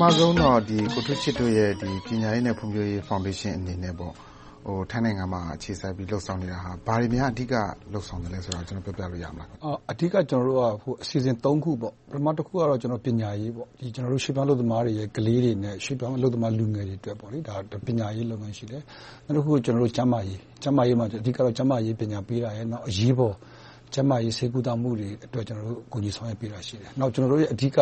မဦးဆုံးတော့ ကိုထူးချစ်တို့ရဲ့ ပညာရေးနဲ့ ဖွံ့ဖြိုးရေးဖောင်ဒေးရှင်းအနေနဲ့ ထိုင်းနိုင်ငံမှာ အခြေစိုက်ပြီး လုပ်ဆောင်နေတာ ဘာတွေများ အဓိက လုပ်ဆောင်နေသလဲဆိုတာကို ပြောပြလို့ရမလား။အဓိက ကျနော်တို့က အစီအစဉ် ခုပေါ့။ပထမတခုကတော့ ပညာရေး-ရွှေ့ပြောင်းအလုပ်သမားတွေရဲ့ကလေးတွေနဲ့ ရွှေ့ပြောင်းအလုပ်သမား လူငယ်တွေအတွက် ပညာရေးလုပ်ငန်း ရှိတယ်။နောက်တခုက ကျန်းမာရေးမှာ အဓိကတော့ ကျန်းမာရေး ပညာပေးတာရယ်၊အရေးပေါ် ကျန်းမာရေး ဆေးကုသမှုတွေအတွက် ကူညီဆောင်ရွက်ပေးတာ ရှိတယ်။နောက် ကျနော်တို့ရဲ့ အဓိက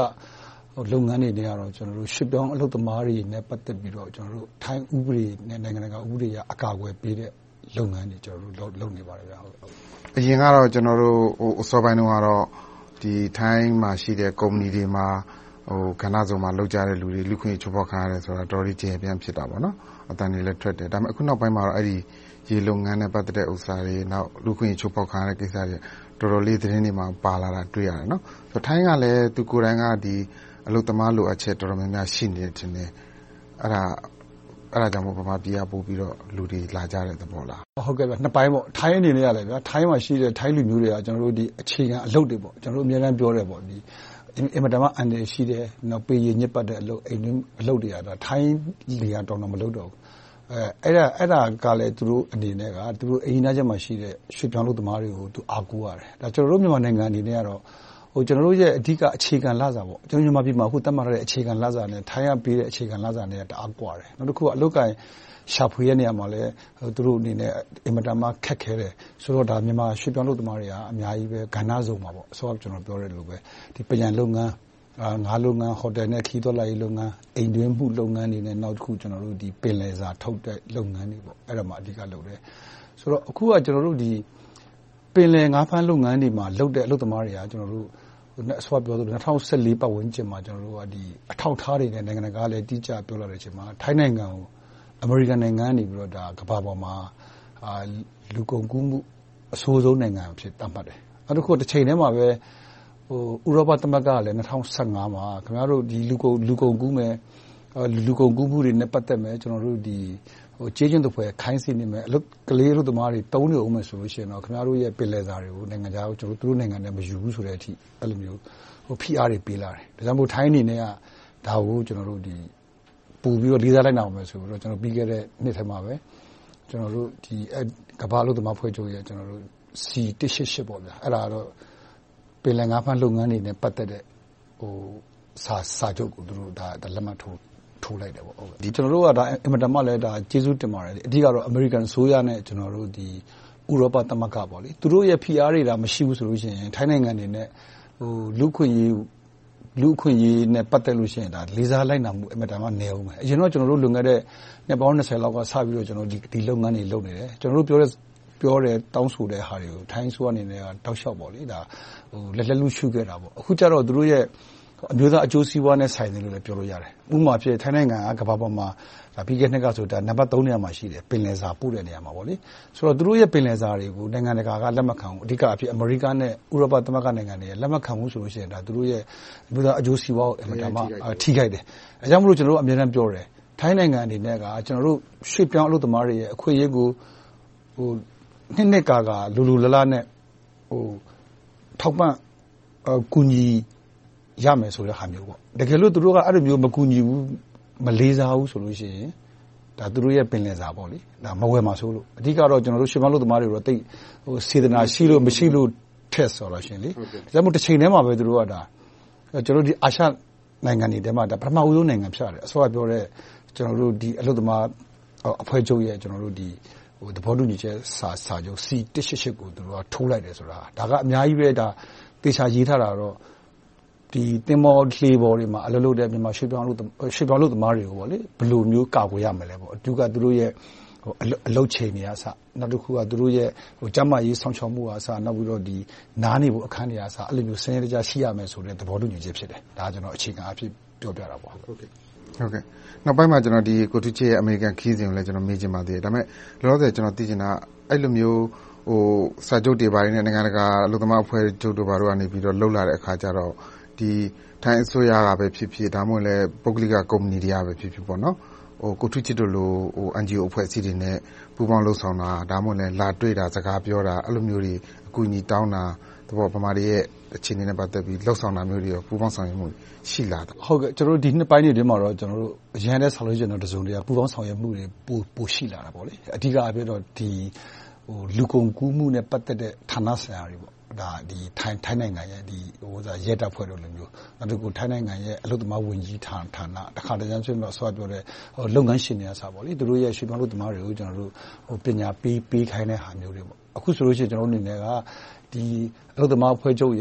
လုပ်ငန်းတွေကတော့ရွှေ့ပြောင်းအလုပ်သမားတွေနဲ့ပတ်သက်ပြီးတော့ထိုင်းဥပဒေနဲ့နိုင်ငံတကာဥပဒေအရအကာအကွယ်ပေးတဲ့လုပ်ငန်းတွေလုပ်နေပါတယ်။အရင်ကတော့အစောပိုင်းတုန်းကတော့ထိုင်းမှာရှိတဲ့ကုမ္ပဏီတွေမှာကဏ္ဍစုံမှာလုပ်ကြတဲ့လူတွေလူ့အခွင့်အရေးချိုးဖောက်ခံရတယ်ဆိုတာတော်တော်လေးကျယ်ကျယ်ပြန့်ပြန့်ဖြစ်တယ်။အသံတွေလည်းထွက်တယ်။အခုနောက်ပိုင်းမှာတော့ရေလုပ်ငန်းနဲ့ပတ်သက်တဲ့ဟာတွေ၊လူ့အခွင့်အရေးချိုးဖောက်ခံရတဲ့ကိစ္စတွေတော်တော်လေးသတင်းတွေမှာပါလာတာကိုတွေ့ရတယ်။ထိုင်းကလည်းသူကိုယ်တိုင်က အလုပ်သမားလိုအပ်ချက်တော်တော်များများရှိနေတယ်ထင်တယ်။အဲဒါကြောင့်မို့ဗမာပြည်ကပိုပြီးတော့လူတွေလာကြတဲ့သဘောလား။နှစ်ပိုင်းပေါ့။ထိုင်းအနေနဲ့ထိုင်းမှာရှိတဲ့ထိုင်းလူမျိုးတွေကအခြေခံအလုပ်တွေကျနော်တို့အမြဲတမ်းပြောတယ်အင်မတန်မှအန္တရာယ်ရှိတယ်။ပေရည်ညစ်ပတ်တဲ့အလုပ်တွေကထိုင်းတွေကတော်တော်မလုပ်တော့ဘူး။အဲဒါကလဲသူတို့အနေနဲ့သူတို့အိမ်နီးနားချင်းမှာရှိတဲ့ရွှေ့ပြောင်းအလုပ်သမားတွေကိုအားကိုးရတယ်။ကျနော်တို့မြန်မာနိုင်ငံအနေနဲ့တော့ ကျနော်တို့ရဲ့အဓိကအခြေခံလစာမြန်မာပြည်မှာသတ်မှတ်ထားတဲ့အခြေခံလစာနဲ့ထိုင်းကပေးတဲ့အခြေခံလစာနဲ့တအားကွာတယ်။နောက်တခုကအလုပ်အကိုင်ရှာဖွေတဲ့နေရာမှာလည်းသူတို့အနေနဲ့အင်မတန်မှခက်ခဲတယ်ဆိုတော့မြန်မာရွှေ့ပြောင်းအလုပ်သမားတွေကအများကြီးပဲ။ကဏ္ဍစုံမှာစောစောကပြောသလိုပဲပန်းရန်လုပ်ငန်း၊ငါးလုပ်ငန်း၊ဟိုတယ်နဲ့ခရီးသွားလာရေးလုပ်ငန်း၊အိမ်တွင်းမှုလုပ်ငန်းတွေနဲ့နောက်တခုကပင်လယ်စာထုတ်တဲ့လုပ်ငန်းတွေ။အဲဒါတွေမှာအဓိကလုပ်တယ်။ဆိုတော့အခုကပင်လယ်ငါးဖမ်းလုပ်ငန်းတွေမှာလုပ်တဲ့အလုပ်သမားတွေက စောစောကပြောသလို၂၀၁၄ပတ်ဝန်းကျင်မှာအထောက်အထားတွေနဲ့နိုင်ငံတကာကအတိအကျပြောလာတဲ့အချိန်မှာထိုင်းနိုင်ငံကိုအမေရိကန်နိုင်ငံကနေကမ္ဘာပေါ်မှာလူကုန်ကူးမှုအဆိုးဆုံးနိုင်ငံအဖြစ်သတ်မှတ်တယ်။နောက်တခုကတချိန်တည်းမှာပဲဥရောပသမဂ္ဂကလည်း၂၀၁၅မှာခင်များတို့လူကုန်ကူးမယ်။လူကုန်ကူးမှုတွေနဲ့ပတ်သက်မယ်။ကျေး ကျွန်သဖွယ်ခိုင်းစေမယ်။ကလေးအလုပ်သမားတွေသုံးနေအုံးမယ်ဆိုရင်တော့ခင်များတို့ရဲ့ပင်လယ်စာတွေကိုနိုင်ငံခြားကိုသူတို့နိုင်ငံထဲမယူဘူးဆိုတဲ့အထိအဲဒီလိုမျိုးဖိအားတွေပေးလာတယ်။ဒါကြောင့်မို့ထိုင်းအနေနဲ့ဒါကိုပိုပြီးတော့လေးစားလိုက်နာမယ်ဆိုပြီးတော့ပြီးခဲ့တဲ့နှစ်ထဲမှာပဲကမ္ဘာ့အလုပ်သမားအဖွဲ့ချုပ်ရဲ့ C အဲဒါကတော့ပင်လယ်ငါးဖမ်းလုပ်ငန်းတွေနဲ့ပတ်သက်တဲ့စာချုပ်ကိုလက်မှတ်ထိုး လိုက်တယ်။ကျနော်တို့ကအင်မတန်မှကျေးဇူးတင်ပါတယ်။အဓိကတော့အမေရိကန်အစိုးရနဲ့ဥရောပသမဂ္ဂတို့သူတို့ရဲ့ဖိအားတွေမရှိဘူးဆိုရင်ထိုင်းနိုင်ငံအနေနဲ့လူ့အခွင့်အရေးနဲ့ပတ်သက်လို့ရှိရင်လေးစားလိုက်နာမှုအင်မတန်မှနည်းအုံးမယ်။အရင်တုန်းကလွန်ခဲ့တဲ့နှစ်ပေါင်းလောက်ကစပြီးတော့ဒီလုပ်ငန်းတွေကိုလုပ်နေတယ်။ကျနော်တို့ပြောတဲ့တောင်းဆိုတဲ့ဟာတွေကိုထိုင်းအစိုးရအနေနဲ့တောက်လျှောက်လက်လှုပ်ရှုခဲ့တယ်။အခုကြတော့သူတို့ရဲ့ အမျိုးသားအကျိုးစီးပွားနဲ့ဆိုင်တယ်လို့ပြောလို့ရတယ်။ဥပမာအားဖြင့်ထိုင်းနိုင်ငံကကမ္ဘာပေါ်မှာပြီးခဲ့တဲ့နှစ်ကဆိုရင်နံပတ်နေရာမှာရှိတယ်။ပင်လယ်စာပို့တဲ့နေရာမှာ။ဆိုတော့သူတို့ရဲ့ပင်လယ်စာတွေကိုနိုင်ငံတကာကလက်မခံဘူး။အဓိကအားဖြင့်အမေရိကနဲ့ဥရောပသမဂ္ဂနိုင်ငံတွေကလက်မခံဘူးဆိုရင်သူတို့ရဲ့အမျိုးသားအကျိုးစီးပွားကိုအင်မတန်မှထိခိုက်တယ်။ဒါကြောင့်မို့ကျနော်တို့အမြဲတမ်းပြောတယ်ထိုင်းနိုင်ငံအနေနဲ့ကျနော်တို့ရွှေ့ပြောင်းအလုပ်သမားတွေရဲ့အခွင့်အရေးကိုနှစ်နှစ်ကာကာလိုလိုလားလားနဲ့ထောက်ပံ့ကူညီ ရမယ်ဆိုတဲ့ဟာမျိုး။တကယ်လို့သူတို့ကအဲဒီလိုမျိုးမကူညီဘူး၊မလေးစားဘူးဆိုရင်သူတို့ရဲ့ပင်လယ်စာမဝယ်မှာစိုးလို့။အဓိကတော့ရွှေ့ပြောင်းအလုပ်သမားတွေကိုစေတနာရှိလို့မရှိလို့ထက်ဒါကြောင့်မို့တချိန်တည်းမှာပဲသူတို့ကအာရှနိုင်ငံတွေထဲမှာပထမဦးဆုံးနိုင်ငံဖြစ်လာတယ်။အစောကပြောတဲ့အလုပ်သမားအဖွဲ့ချုပ်ရဲ့သဘောတူညီချက်စာချုပ် C ကိုထိုးလိုက်တယ်ဆိုတာဒါကအများကြီးပဲ။သေချာရေးထားတာ ကတော့သင်္ဘောလှေပေါ်တွေမှာအလုပ်လုပ်တဲ့ရွှေ့ပြောင်းအလုပ်သမားတွေကိုဘယ်လိုမျိုးကာကွယ်ရမလဲ။အဓိကသူတို့ရဲ့အလုပ်ချိန်တွေကအစ။နောက်တခုကသူတို့ရဲ့ကျန်းမာရေးစောင့်ရှောက်မှုကအစနောက်ပြီးတော့နားနေဖို့အခန်းတွေကအစအဲဒီလိုမျိုးစနစ်တကျရှိရမယ်ဆိုတဲ့သဘောတူညီချက်ဖြစ်တယ်။ဒါကအခြေခံအားဖြင့်ပြောပြတာပါ။နောက်ပိုင်းမှာကိုထူးချစ်ရဲ့အမေရိကန်ခရီးစဉ်ကိုလည်းမေးချင်ပါသေးတယ်။ဒါပေမဲ့လောလောဆယ်ကျနော်သိချင်တာကအဲဒီလိုမျိုးစာချုပ်တွေနဲ့နိုင်ငံတကာအလုပ်သမားအဖွဲ့ချုပ်တို့ကလုပ်လာတဲ့အခါကြတော့ ထိုင်းအစိုးရကပဲဖြစ်ဖြစ်၊ဒါမှမဟုတ် ပုဂ္ဂလိက ကုမ္ပဏီတွေကပဲဖြစ်ဖြစ် ကိုထူးချစ်တို့လို NGO အဖွဲ့အစည်းတွေနဲ့ ပူးပေါင်းလုပ်ဆောင်တာ။ဒါမှမဟုတ် လာတွေ့တာ၊စကားပြောတာ အဲဒီလိုမျိုးတွေ အကူအညီတောင်းတာ။ဗမာတွေရဲ့ အခြေအနေနဲ့ ပတ်သက်ပြီး လုပ်ဆောင်တာမျိုးတွေ၊ပူးပေါင်းဆောင်ရွက်မှုတွေ ရှိလား။ဒီနှစ်ပိုင်းတွေအတွင်းမှာတော့ အရင်ကထက်စာရင် တစုံတရာ ပူးပေါင်းဆောင်ရွက်မှုတွေ ပိုရှိလာတယ်။အဓိကအားဖြင့်တော့ လူကုန်ကူးမှုနဲ့ ပတ်သက်တဲ့ ဌာနဆိုင်ရာတွေ။ ထိုင်းနိုင်ငံရဲ့ရဲတပ်ဖွဲ့လိုမျိုး။နောက်တခါထိုင်းနိုင်ငံရဲ့အလုပ်သမားဝန်ကြီးဌာန။တခါတရံဆိုစောစောကပြောတဲ့လုပ်ငန်းရှင်တွေကသူတို့ရဲ့ရွှေ့ပြောင်းအလုပ်သမားတွေကိုပညာပေးခိုင်းတဲ့ဟာမျိုးတွေ။အခုဆိုရင်ကျနော်တို့အနေနဲ့အလုပ်သမားအဖွဲ့ချုပ်၊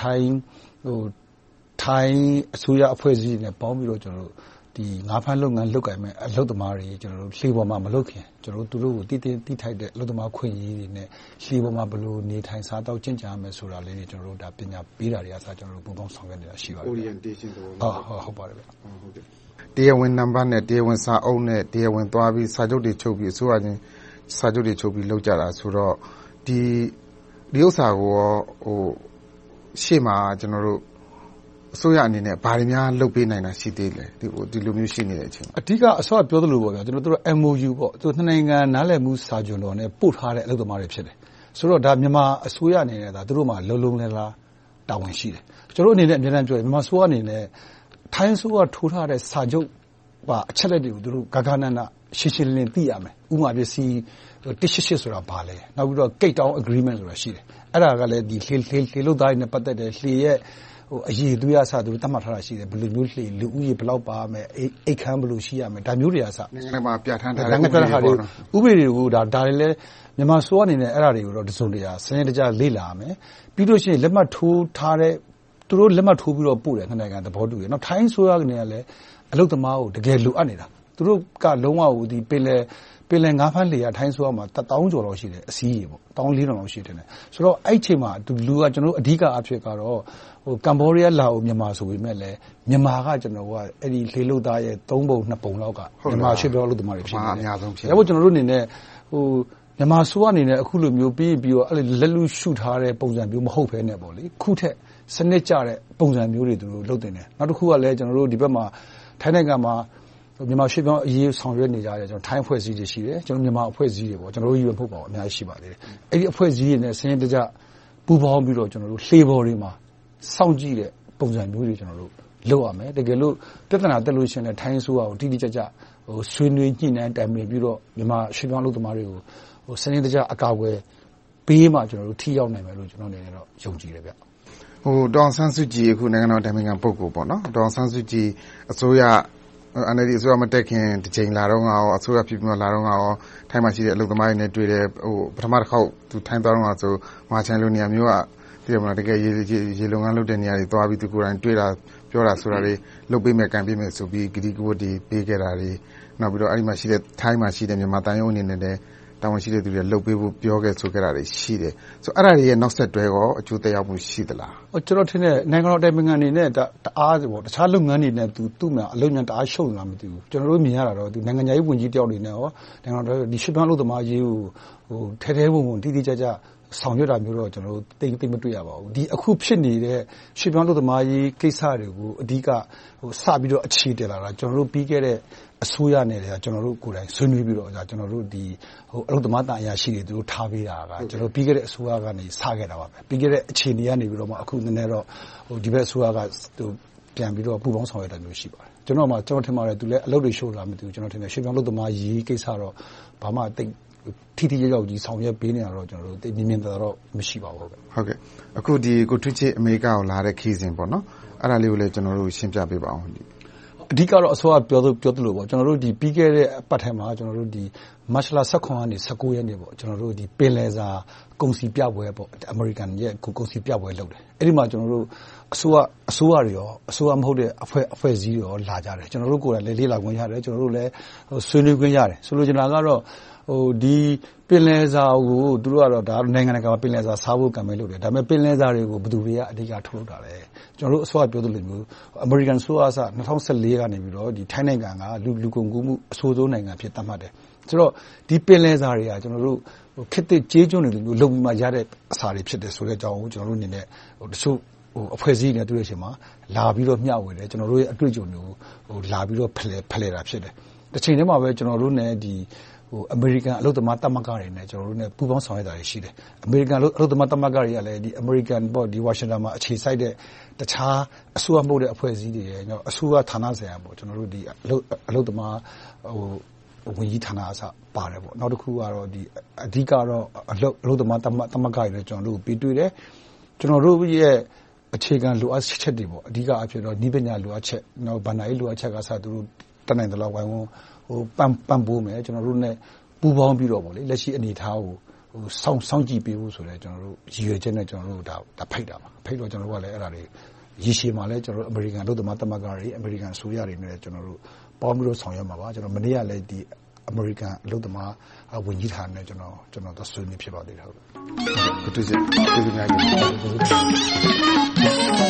ထိုင်းအစိုးရအဖွဲ့အစည်းတွေနဲ့ပေါင်းပြီးတော့ ငါးဖမ်းလုပ်ငန်းလုပ်ကိုင်မယ့်အလုပ်သမားတွေလှေပေါ်မှာမလုပ်ခင်သူတို့ကိုသိသင့်သိထိုက်တဲ့အလုပ်သမားအခွင့်အရေးတွေနဲ့လှေပေါ်မှာဘယ်လိုနေထိုင်စားသောက်ကျင့်ကြံရမယ်ဆိုတာလေးတွေပညာပေးတာတွေကအစပူးပေါင်းဆောင်ရွက်နေတာရှိပါတယ်။ Orientation သဘောမျိုး။တရားဝင်နံပတ်နဲ့တရားဝင်စာအုပ်နဲ့တရားဝင်သွားပြီးစာချုပ်တွေချုပ်ပြီးအစိုးရချင်းစာချုပ်တွေချုပ်ပြီးလုပ်ကြတာဆိုတော့ဒီဥစ္စာကိုရှေ့မှာ အစိုးရအနေနဲ့ဘာတွေများလုပ်ပေးနိုင်တာရှိသေးလဲ။ဒီလိုမျိုးရှိနေတဲ့အချိန်မှာ။အဓိကစောစောကပြောသလို MOU နှစ်နိုင်ငံနားလည်မှုစာချွန်လွှာနဲ့ပို့ထားတဲ့အလုပ်သမားတွေဖြစ်တယ်။ဆိုတော့မြန်မာအစိုးရအနေနဲ့သူတို့မှာလုံးလုံးလားလားတာဝန်ရှိတယ်။ကျနော်တို့အနေနဲ့အမြဲတမ်းပြောတယ်မြန်မာအစိုးရအနေနဲ့ထိုင်းအစိုးရထိုးထားတဲ့စာချုပ်ပါအချက်အလက်တွေကိုဂဃနဏရှင်းရှင်းလင်းလင်းသိရမယ်။ဥပမာ C 188ဆိုတာဘာလဲ။နောက်ပြီးတော့ Cape Town Agreement ဆိုတာရှိတယ်။အဲဒါကလဲလှေလုပ်သားတွေနဲ့ပတ်သက်တယ်။လှေရဲ့ အရည်အသွေးကအစသတ်မှတ်ထားတာရှိတယ်။ဘယ်လိုမျိုးလှေလူဦးရေဘယ်လောက်ပါရမယ်။အိပ်ခန်းဘယ်လိုရှိရမယ်။ဒါမျိုးတွေကအစနိုင်ငံတကာမှာပြဌာန်းထားတဲ့ဥပဒေတွေကိုမြန်မာအစိုးရအနေနဲ့အဲဒါတွေကိုတစုံတရာစနစ်တကျလေ့လာရမယ်။ပြီးတော့လက်မှတ်ထိုးထားတဲ့သူတို့လက်မှတ်ထိုးပြီးတော့ပို့တယ်နှစ်နိုင်ငံသဘောတူတယ်။ထိုင်းအစိုးရအနေနဲ့လဲအလုပ်သမားကိုတကယ်လိုအပ်နေတာ။သူတို့ကလုံးဝကိုပင်လယ် ငါးဖမ်းလှေကထိုင်းအစိုးရမှာတစ်သောင်းကျော်လောက်ရှိတယ်။အစီးရေ။တစ်သောင်းလေးထောင်လောက်ရှိတယ်။ဆိုတော့အဲဒီအချိန်မှာလူကအဓိကအားဖြင့်ကတော့ကမ္ဘောဒီးယား၊လာအို၊မြန်မာဆိုပေမယ့်လဲမြန်မာကလှေလုပ်သားရဲ့သုံးပုံနှစ်ပုံလောက်ကမြန်မာရွှေ့ပြောင်းအလုပ်သမားတွေဖြစ်တယ်။ဒါကြောင့်မို့ကျနော်တို့အနေနဲ့မြန်မာအစိုးရအနေနဲ့အခုလိုမျိုးပေးပြီးတော့လက်လုရှုထားတဲ့ပုံစံမျိုးမဟုတ်ဘဲနဲ့အခုထက်စနစ်ကျတဲ့ပုံစံမျိုးတွေလုပ်သင့်တယ်။နောက်တခုကလဲဒီဘက်မှာထိုင်းနိုင်ငံမှာ မြန်မာရွှေ့ပြောင်းအရေးဆောင်ရွက်နေကြတဲ့ထိုင်းအဖွဲ့အစည်းတွေရှိတယ်။မြန်မာအဖွဲ့အစည်းတွေကျနော်တို့ပဲမဟုတ်ပါဘူးအများကြီးရှိပါတယ်။အဲဒီအဖွဲ့အစည်းတွေနဲ့စနစ်တကျပူးပေါင်းပြီးတော့လှေပေါ်တွေမှာစောင့်ကြည့်တဲ့ပုံစံမျိုးတွေလုပ်ရမယ်။တကယ်လို့ပြဿနာတက်လို့ရှိရင်ထိုင်းအစိုးရကိုတိတိကျကျဆွေးနွေးညှိနှိုင်းတိုင်ပင်ပြီးတော့မြန်မာရွှေ့ပြောင်းအလုပ်သမားတွေကိုစနစ်တကျအကာအကွယ်ပေးမှထိရောက်နိုင်မယ်လို့ကျနော့်အနေနဲ့ယုံကြည်တယ်။ဒေါ်အောင်ဆန်းစုကြည်နိုင်ငံတော်အတိုင်ပင်ခံပုဂ္ဂိုလ်-ဒေါ်အောင်ဆန်းစုကြည်အစိုးရ NLD အစိုးရမတက်ခင် တကြိမ်လာတုန်းက၊အစိုးရဖြစ်ပြီးမှလာတုန်းက ထိုင်းမှာရှိတဲ့ အလုပ်သမားတွေနဲ့တွေ့တယ်။ပထမတခေါက် ထိုင်းသွားတုန်းကဆို မဟာချိုင်လို နေရာမျိုးကတကယ်ရေလုပ်ငန်းလုပ်တဲ့ နေရာတွေသွားပြီးကိုယ်တိုင်တွေ့တာ ပြောတာဆိုတာတွေ လုပ်ပေးမယ်၊ကိုင်ပေးမယ်ဆိုပြီး ကတိကဝတ်တွေ ပေးခဲ့တာတွေ။နောက်ပြီးတော့ ထိုင်းမှာရှိတဲ့ မြန်မာသံရုံးအနေနဲ့လည်း တာဝန်ရှိတဲ့လူတွေက လုပ်ပေးဖို့ ပြောခဲ့ဆိုခဲ့တာတွေ ရှိတယ်။အဲဒါတွေရဲ့ နောက်ဆက်တွဲ အကျိုးသက်ရောက်မှု ရှိသလား။ကျနော်ထင်တယ် နိုင်ငံတော်အတိုင်ပင်ခံအနေနဲ့ တခြားလုပ်ငန်းတွေနဲ့ သူ့မှာ အလုပ်တအားရှုပ်နေလား မသိဘူး။ကျနော်တို့ မြင်ရတာတော့ နိုင်ငံခြားရေးဝန်ကြီးတယောက်အနေနဲ့ ရွှေ့ပြောင်းအလုပ်သမားအရေးကို ထဲထဲဝင်ဝင်၊တိတိကျကျ ဆောင်ရွက်တာမျိုးတော့သိပ်မတွေ့ရပါဘူး။အခုဖြစ်နေတဲ့ရွှေ့ပြောင်းအလုပ်သမားအရေးကိစ္စတွေကိုအဓိကစပြီးတော့အခြေတည်လာတာပြီးခဲ့တဲ့အစိုးရနဲ့ကျနော်တို့ကိုယ်တိုင်ဆွေးနွေးပြီးတော့အလုပ်သမားသံအရာရှိတွေထားပေးတာကပြီးခဲ့တဲ့အစိုးရကနေစခဲ့တာပါ။ပြီးခဲ့တဲ့အခြေအနေကနေအခုနည်းနည်းတော့ဒီဘက်အစိုးရကပြန်ပြီးတော့ပူးပေါင်းဆောင်ရွက်တာမျိုးရှိပါတယ်။ကျနော်ထင်ပါတယ်သူလည်းအလုပ်တွေရှုပ်သလားမသိဘူး။ရွှေ့ပြောင်းအလုပ်သမားအရေးကိစ္စတော့ဘာမှ ထိထိရောက်ရောက်ကြီးဆောင်ရွက်ပေးနေတာတော့မြင်မြင်သာသာတော့မရှိပါဘူး။အခုကိုထွန်းချစ်အမေရိကကိုလာတဲ့ခရီးစဉ်အဲဒါလေးကိုလည်းရှင်းပြပေးပါအုံး။အဓိကတော့စောစောကပြောသလိုပြီးခဲ့တဲ့အပတ်ထဲမှာမတ်လကနေရက်နေ့ပင်လယ်စာကုန်စည်ပြပွဲအမေရိကန်ရဲ့ကုန်စည်ပြပွဲလုပ်တယ်။အဲဒီမှာအစိုးရတွေ၊အစိုးရမဟုတ်တဲ့အဖွဲ့အစည်းတွေလာကြတယ်။ကျနော်တို့ကိုယ်တိုင်လည်းလေ့လာခွင့်ရတယ်။ဆွေးနွေးခွင့်ရတယ်။ဆိုလိုချင်တာကတော့ ပင်လယ်စာကိုသူတို့ကနိုင်ငံတကာပင်လယ်စာစားဖို့ကမ်ပိန်းလုပ်တယ်။ဒါပေမဲ့ပင်လယ်စာတွေကိုဘယ်သူတွေကအဓိကထုတ်လုပ်တာလဲ။ကျနော်တို့အစောကပြောသလိုမျိုးအမေရိကန်အစိုးရက၂၀၁၄ကနေထိုင်းနိုင်ငံကလူကုန်ကူးမှုအဆိုးဆုံးနိုင်ငံအဖြစ်သတ်မှတ်တယ်။ဆိုတော့ဒီပင်လယ်စာတွေကခေတ်သစ်ကြေးကျွန်တွေလိုလုပ်ပြီးမှရတဲ့အစာတွေဖြစ်တယ်ဆိုတဲ့အကြောင်းကိုကျနော်တို့အနေနဲ့တချို့အဖွဲ့အစည်းတွေနဲ့တွေ့တဲ့အချိန်မှာလာပြီးတော့မျှဝေတယ်။ကျနော်တို့ရဲ့အတွေ့အကြုံတွေကိုလာပြီးတော့ဖလှယ်တာဖြစ်တယ်။တချိန်တည်းမှာပဲကျနော်တို့ နဲ့အမေရိကန်အလုပ်သမားသမဂ္ဂတွေနဲ့ပူးပေါင်းဆောင်ရွက်တာတွေရှိတယ်။အမေရိကန်အလုပ်သမားသမဂ္ဂတွေကလည်းအမေရိကန်ဝါရှင်တန်မှာအခြေစိုက်တဲ့တခြားအစိုးရမဟုတ်တဲ့အဖွဲ့အစည်းတွေ၊အစိုးရဌာနဆိုင်ရာအလုပ်သမားဝန်ကြီးဌာနကအစပါတယ်။နောက်တခုကတော့အဓိကတော့အလုပ်သမားသမဂ္ဂတွေနဲ့ကျနော်တို့ပေးတွေ့တယ်။ကျနော်တို့ရဲ့အခြေခံလိုအပ်ချက်တွေအဓိကအားဖြင့်တော့နည်းပညာလိုအပ်ချက်၊ဘဏ္ဍာရေးလိုအပ်ချက်ကအစသူတို့ တတ်နိုင်သလောက်ဝိုင်းဝန်းပံ့ပိုးမယ်။ကျနော်တို့နဲ့ပူးပေါင်းပြီးတော့လက်ရှိအနေအထားကိုစောင့်ကြည့်ပေးဖို့ဆိုတဲ့ရည်ရွယ်ချက်နဲ့ဖိတ်တာပါ။ဖိတ်တော့ကျနော်တို့ကလည်းရေရှည်မှာလည်းအမေရိကန်အလုပ်သမားသမဂ္ဂတွေ၊အမေရိကန်အစိုးရတွေနဲ့ပေါင်းပြီးတော့ဆောင်ရွက်မှာပါ။မနေ့ကလည်းအမေရိကန်အလုပ်သမားဝန်ကြီးဌာနနဲ့သွားဆွေးနွေးဖြစ်ပါသေးတယ်။ကိုထူးချစ်ကျေးဇူးအများကြီးတင်ပါတယ်